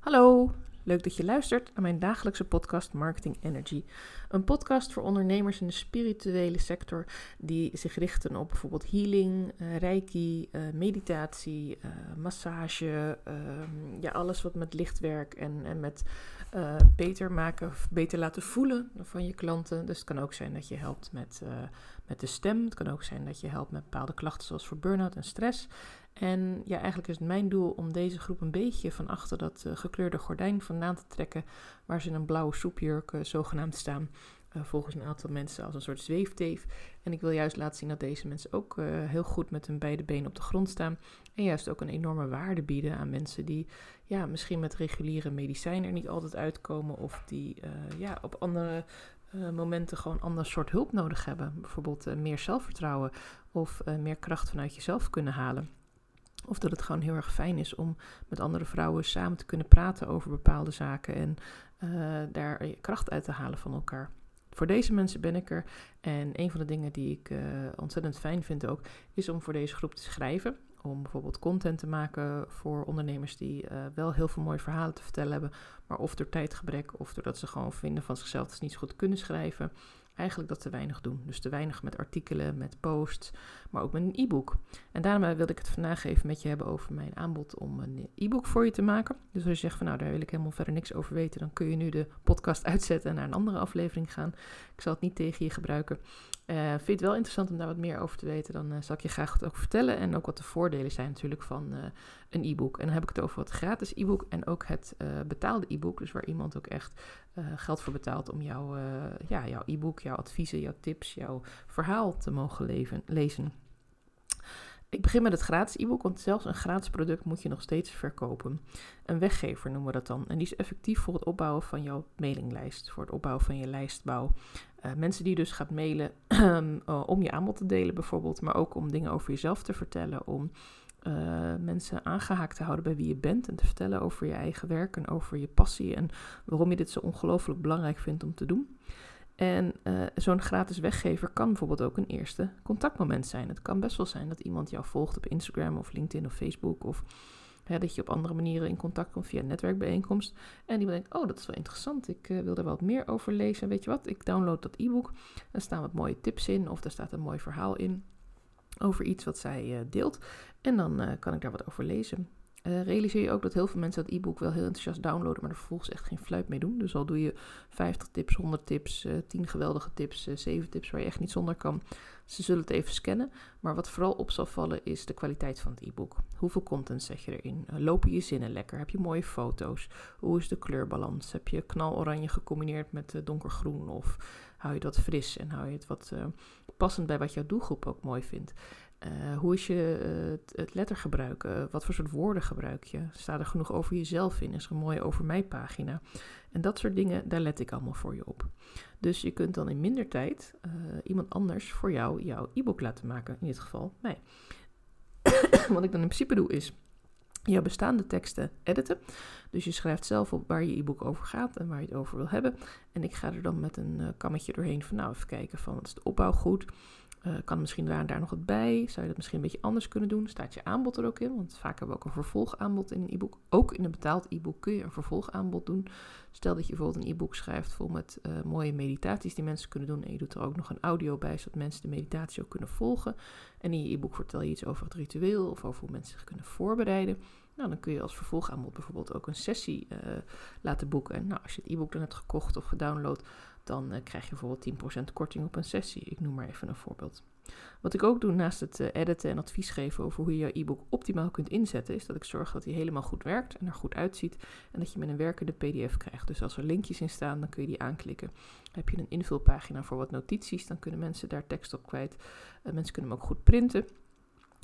Hallo, leuk dat je luistert naar mijn dagelijkse podcast Marketing Energy. Een podcast voor ondernemers in de spirituele sector die zich richten op bijvoorbeeld healing, uh, reiki, uh, meditatie, uh, massage, ehm, ja, alles wat met lichtwerk en, en met beter maken of beter laten voelen van je klanten. Dus het kan ook zijn dat je helpt met, met de stem. Het kan ook zijn dat je helpt met bepaalde klachten zoals voor burn-out en stress. En ja, eigenlijk is het mijn doel om deze groep een beetje van achter dat uh, gekleurde gordijn vandaan te trekken, waar ze in een blauwe soepjurk uh, zogenaamd staan. Uh, volgens een aantal mensen als een soort zweefteef. En ik wil juist laten zien dat deze mensen ook heel goed met hun beide benen op de grond staan. En juist ook een enorme waarde bieden aan mensen die ja, misschien met reguliere medicijnen er niet altijd uitkomen. Of die ja, op andere momenten gewoon ander soort hulp nodig hebben. Bijvoorbeeld meer zelfvertrouwen of meer kracht vanuit jezelf kunnen halen. Of dat het gewoon heel erg fijn is om met andere vrouwen samen te kunnen praten over bepaalde zaken en uh, daar kracht uit te halen van elkaar. Voor deze mensen ben ik er. En een van de dingen die ik uh, ontzettend fijn vind ook, is om voor deze groep te schrijven. Om bijvoorbeeld content te maken voor ondernemers die uh, wel heel veel mooie verhalen te vertellen hebben, maar of door tijdgebrek of doordat ze gewoon vinden van zichzelf dat ze niet zo goed kunnen schrijven eigenlijk dat te weinig doen. Dus te weinig met artikelen, met posts, maar ook met een e-book. En daarom eh, wilde ik het vandaag even met je hebben over mijn aanbod om een e-book voor je te maken. Dus als je zegt van nou, daar wil ik helemaal verder niks over weten, dan kun je nu de podcast uitzetten en naar een andere aflevering gaan. Ik zal het niet tegen je gebruiken. Uh, vind je het wel interessant om daar wat meer over te weten, dan uh, zal ik je graag wat over vertellen. En ook wat de voordelen zijn natuurlijk van uh, een e-book. En dan heb ik het over het gratis e-book en ook het betaalde e-book. Dus waar iemand ook echt geld voor betaalt om jouw ja, jouw e-book, jouw adviezen, jouw tips, jouw verhaal te mogen leven, lezen. Ik begin met het gratis e-book, want zelfs een gratis product moet je nog steeds verkopen. Een weggever noemen we dat dan. En die is effectief voor het opbouwen van jouw mailinglijst, voor het opbouwen van je lijstbouw. Uh, mensen die dus gaat mailen uh, om je aanbod te delen bijvoorbeeld, maar ook om dingen over jezelf te vertellen, om uh, mensen aangehaakt te houden bij wie je bent en te vertellen over je eigen werk en over je passie en waarom je dit zo ongelooflijk belangrijk vindt om te doen. En uh, zo'n gratis weggever kan bijvoorbeeld ook een eerste contactmoment zijn. Het kan best wel zijn dat iemand jou volgt op Instagram of LinkedIn of Facebook. Of hè, dat je op andere manieren in contact komt via een netwerkbijeenkomst. En die denkt, oh dat is wel interessant, ik uh, wil er wat meer over lezen. Weet je wat, ik download dat e-book. Daar staan wat mooie tips in of daar staat een mooi verhaal in over iets wat zij uh, deelt. En dan kan ik daar wat over lezen. Uh, realiseer je ook dat heel veel mensen dat e-book wel heel enthousiast downloaden, maar er vervolgens echt geen fluit mee doen. Dus al doe je 50 tips, 100 tips, uh, eh, 10 geweldige tips, uh, eh, 7 tips waar je echt niet zonder kan. Ze zullen het even scannen. Maar wat vooral op zal vallen is de kwaliteit van het e-book. Hoeveel content zet je erin? lopen je zinnen lekker? Heb je mooie foto's? Hoe is de kleurbalans? Heb je knaloranje gecombineerd met donkergroen? Of hou je dat fris en hou je het wat passend bij wat jouw doelgroep ook mooi vindt? Uh, hoe is je uh, het lettergebruik? Uh, wat voor soort woorden gebruik je? Staat er genoeg over jezelf in? Is er een mooie over mij pagina? En dat soort dingen, daar let ik allemaal voor je op. Dus je kunt dan in minder tijd iemand anders voor jou jouw e-book laten maken. In dit geval mij. Wat ik dan in principe doe is jouw bestaande teksten editen. Dus je schrijft zelf op waar je e-book over gaat en waar je het over wil hebben. En ik ga er dan met een kammetje doorheen van nou even kijken van is de opbouw goed uh, kan misschien daar en daar nog wat bij? Zou je dat misschien een beetje anders kunnen doen? Staat je aanbod er ook in? Want vaak hebben we ook een vervolgaanbod in een e-book. Ook in een betaald e-book kun je een vervolgaanbod doen. Stel dat je bijvoorbeeld een e-book schrijft vol met uh, mooie meditaties die mensen kunnen doen. En je doet er ook nog een audio bij, zodat mensen de meditatie ook kunnen volgen. En in je e-book vertel je iets over het ritueel of over hoe mensen zich kunnen voorbereiden. Nou, dan kun je als vervolgaanbod bijvoorbeeld ook een sessie uh, laten boeken. En nou, als je het e-book dan hebt gekocht of gedownload, dan uh, krijg je bijvoorbeeld 10% korting op een sessie. Ik noem maar even een voorbeeld. Wat ik ook doe naast het uh, editen en advies geven over hoe je je e-book optimaal kunt inzetten, is dat ik zorg dat hij helemaal goed werkt en er goed uitziet en dat je met een werkende PDF krijgt. Dus als er linkjes in staan, dan kun je die aanklikken. Heb je een invulpagina voor wat notities, dan kunnen mensen daar tekst op kwijt. Mensen kunnen hem ook goed printen.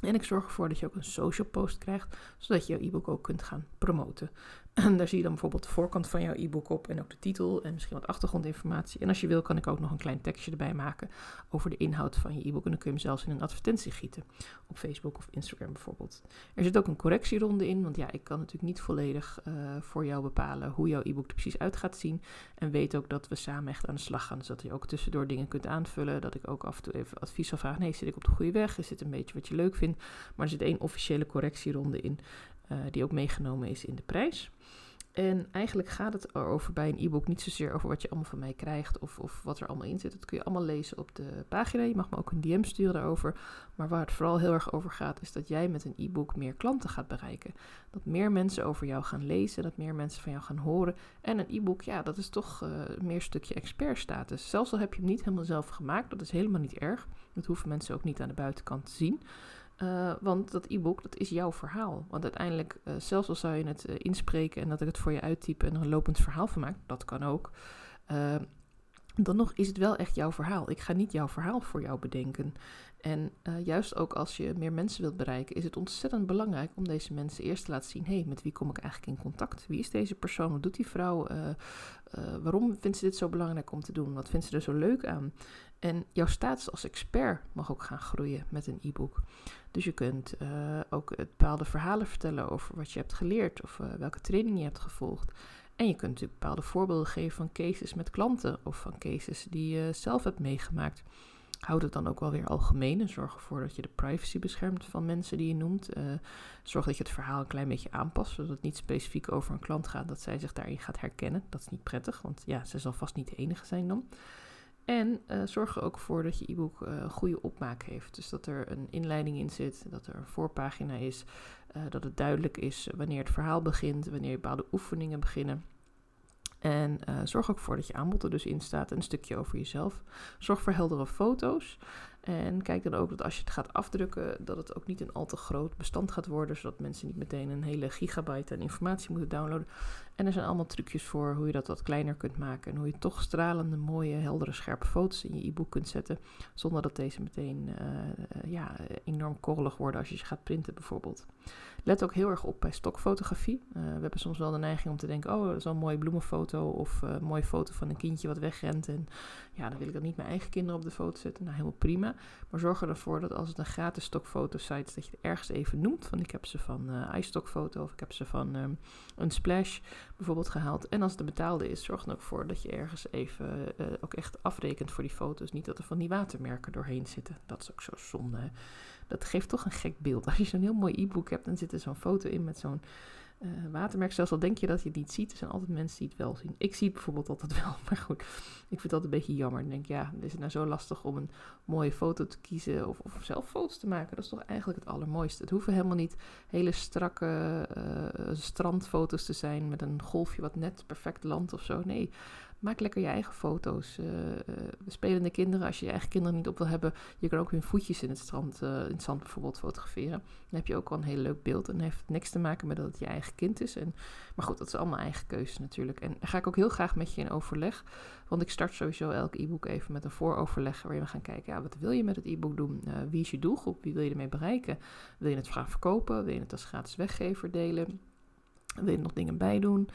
En ik zorg ervoor dat je ook een social post krijgt, zodat je jouw e-book ook kunt gaan promoten. Daar zie je dan bijvoorbeeld de voorkant van jouw e-book op en ook de titel en misschien wat achtergrondinformatie. En als je wil, kan ik ook nog een klein tekstje erbij maken over de inhoud van je e-book. En dan kun je hem zelfs in een advertentie gieten op Facebook of Instagram bijvoorbeeld. Er zit ook een correctieronde in, want ja, ik kan natuurlijk niet volledig uh, voor jou bepalen hoe jouw e-book er precies uit gaat zien. En weet ook dat we samen echt aan de slag gaan, dus dat je ook tussendoor dingen kunt aanvullen. Dat ik ook af en toe even advies zal vragen. Nee, zit ik op de goede weg? Is dit een beetje wat je leuk vindt? Maar er zit één officiële correctieronde in, uh, die ook meegenomen is in de prijs. En eigenlijk gaat het erover bij een e-book niet zozeer over wat je allemaal van mij krijgt of, of wat er allemaal in zit. Dat kun je allemaal lezen op de pagina. Je mag me ook een DM sturen daarover. Maar waar het vooral heel erg over gaat, is dat jij met een e-book meer klanten gaat bereiken. Dat meer mensen over jou gaan lezen, dat meer mensen van jou gaan horen. En een e-book, ja, dat is toch uh, meer een stukje expertstatus. Zelfs al heb je hem niet helemaal zelf gemaakt, dat is helemaal niet erg. Dat hoeven mensen ook niet aan de buitenkant te zien. Uh, want dat e-book, dat is jouw verhaal. Want uiteindelijk, uh, zelfs al zou je het uh, inspreken en dat ik het voor je uittype en er een lopend verhaal van maak, dat kan ook. dan nog is het wel echt jouw verhaal. Ik ga niet jouw verhaal voor jou bedenken. En juist ook als je meer mensen wilt bereiken, is het ontzettend belangrijk om deze mensen eerst te laten zien: hé, hey, met wie kom ik eigenlijk in contact? Wie is deze persoon? Wat doet die vrouw? waarom vindt ze dit zo belangrijk om te doen? Wat vindt ze er zo leuk aan? En jouw status als expert mag ook gaan groeien met een e-book. Dus je kunt uh, ook bepaalde verhalen vertellen over wat je hebt geleerd of uh, welke training je hebt gevolgd. En je kunt bepaalde voorbeelden geven van cases met klanten of van cases die je zelf hebt meegemaakt. Houd het dan ook wel weer algemeen en zorg ervoor dat je de privacy beschermt van mensen die je noemt. Uh, zorg dat je het verhaal een klein beetje aanpast, zodat het niet specifiek over een klant gaat, dat zij zich daarin gaat herkennen. Dat is niet prettig, want ja, ze zal vast niet de enige zijn dan. En uh, zorg er ook voor dat je e-book uh, goede opmaak heeft. Dus dat er een inleiding in zit, dat er een voorpagina is, uh, dat het duidelijk is wanneer het verhaal begint, wanneer bepaalde oefeningen beginnen. En zorg ook voor dat je aanbod er dus in staat en een stukje over jezelf. Zorg voor heldere foto's. En kijk dan ook dat als je het gaat afdrukken, dat het ook niet een al te groot bestand gaat worden, zodat mensen niet meteen een hele gigabyte aan informatie moeten downloaden. En er zijn allemaal trucjes voor hoe je dat wat kleiner kunt maken en hoe je toch stralende, mooie, heldere, scherpe foto's in je e-book kunt zetten, zonder dat deze meteen uh, ja, enorm korrelig worden als je ze gaat printen bijvoorbeeld. Let ook heel erg op bij stokfotografie. Uh, we hebben soms wel de neiging om te denken, oh, dat is een mooie bloemenfoto of een mooie foto van een kindje wat wegrent. En ja, dan wil ik dat niet mijn eigen kinderen op de foto zetten. Nou, helemaal prima. Maar zorg ervoor dat als het een gratis stokfotosite is, dat je het ergens even noemt. Van ik heb ze van iStockfoto of ik heb ze van um, een Splash bijvoorbeeld gehaald. En als het een betaalde is, zorg er ook voor dat je ergens even uh, ook echt afrekent voor die foto's. Niet dat er van die watermerken doorheen zitten. Dat is ook zo zonde. Dat geeft toch een gek beeld. Als je zo'n heel mooi e-book hebt, dan zit er zo'n foto in met zo'n uh, watermerk. Zelfs al denk je dat je het niet ziet, er zijn altijd mensen die het wel zien. Ik zie het bijvoorbeeld altijd wel, maar goed, ik vind altijd een beetje jammer. Dan denk ik, ja, is het nou zo lastig om een mooie foto te kiezen of, of zelf foto's te maken? Dat is toch eigenlijk het allermooiste. Het hoeven helemaal niet hele strakke uh, strandfoto's te zijn met een golfje wat net perfect landt of zo. Nee, Maak lekker je eigen foto's. Uh, spelende kinderen, als je je eigen kinderen niet op wil hebben, je kan ook hun voetjes in het, strand, uh, in het zand bijvoorbeeld fotograferen. Dan heb je ook al een heel leuk beeld. En heeft niks te maken met dat het je eigen kind is. En, maar goed, dat is allemaal eigen keuze natuurlijk. En daar ga ik ook heel graag met je in overleg. Want ik start sowieso elk e-book even met een vooroverleg waarin we gaan kijken, ja, wat wil je met het e-book doen? wie is je doelgroep? Wie wil je ermee bereiken? Wil je het graag verkopen? Wil je het als gratis weggever delen? Wil je nog dingen bij doen?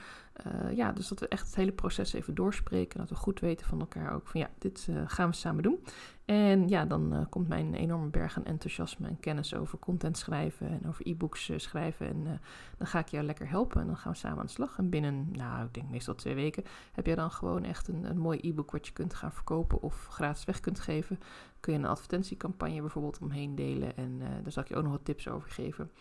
Uh, ja, dus dat we echt het hele proces even doorspreken. Dat we goed weten van elkaar ook van ja, dit uh, gaan we samen doen. En ja, dan uh, komt mijn enorme berg aan enthousiasme en kennis over content schrijven en over e-books schrijven. En dan ga ik jou lekker helpen en dan gaan we samen aan de slag. En binnen, nou, ik denk meestal twee weken, heb je dan gewoon echt een, een mooi e-book wat je kunt gaan verkopen of gratis weg kunt geven. Kun je een advertentiecampagne bijvoorbeeld omheen delen en daar zal ik je ook nog wat tips over geven.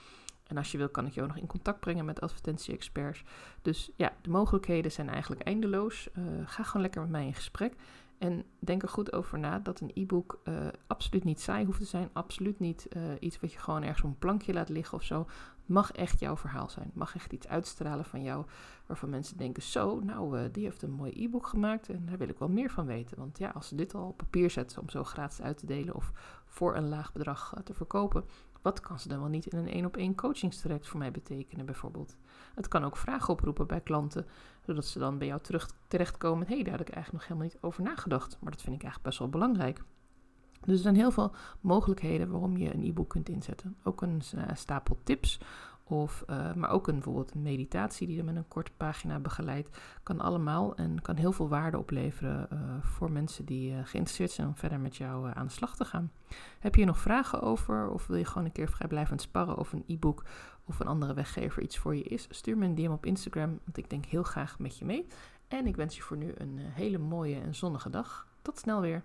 En als je wil, kan ik ook nog in contact brengen met advertentie-experts. Dus ja, de mogelijkheden zijn eigenlijk eindeloos. Uh, ga gewoon lekker met mij in gesprek. En denk er goed over na dat een e-book uh, absoluut niet saai hoeft te zijn. Absoluut niet uh, iets wat je gewoon ergens op een plankje laat liggen of zo. Mag echt jouw verhaal zijn. Mag echt iets uitstralen van jou. Waarvan mensen denken: Zo, nou, die heeft een mooi e-book gemaakt. En daar wil ik wel meer van weten. Want ja, als ze dit al op papier zetten om zo gratis uit te delen. of voor een laag bedrag te verkopen wat kan ze dan wel niet in een één op één coachingstraject voor mij betekenen, bijvoorbeeld? Het kan ook vragen oproepen bij klanten, zodat ze dan bij jou terug terechtkomen. Hé, hey, daar had ik eigenlijk nog helemaal niet over nagedacht, maar dat vind ik eigenlijk best wel belangrijk. Dus er zijn heel veel mogelijkheden waarom je een e-book kunt inzetten. Ook een uh, stapel tips of, uh, maar ook een, bijvoorbeeld een meditatie die je met een korte pagina begeleidt. Kan allemaal en kan heel veel waarde opleveren uh, voor mensen die uh, geïnteresseerd zijn om verder met jou aan de slag te gaan. Heb je nog vragen over of wil je gewoon een keer vrijblijvend sparren of een e-book of een andere weggever iets voor je is? Stuur me een DM op Instagram, want ik denk heel graag met je mee. En ik wens je voor nu een hele mooie en zonnige dag. Tot snel weer.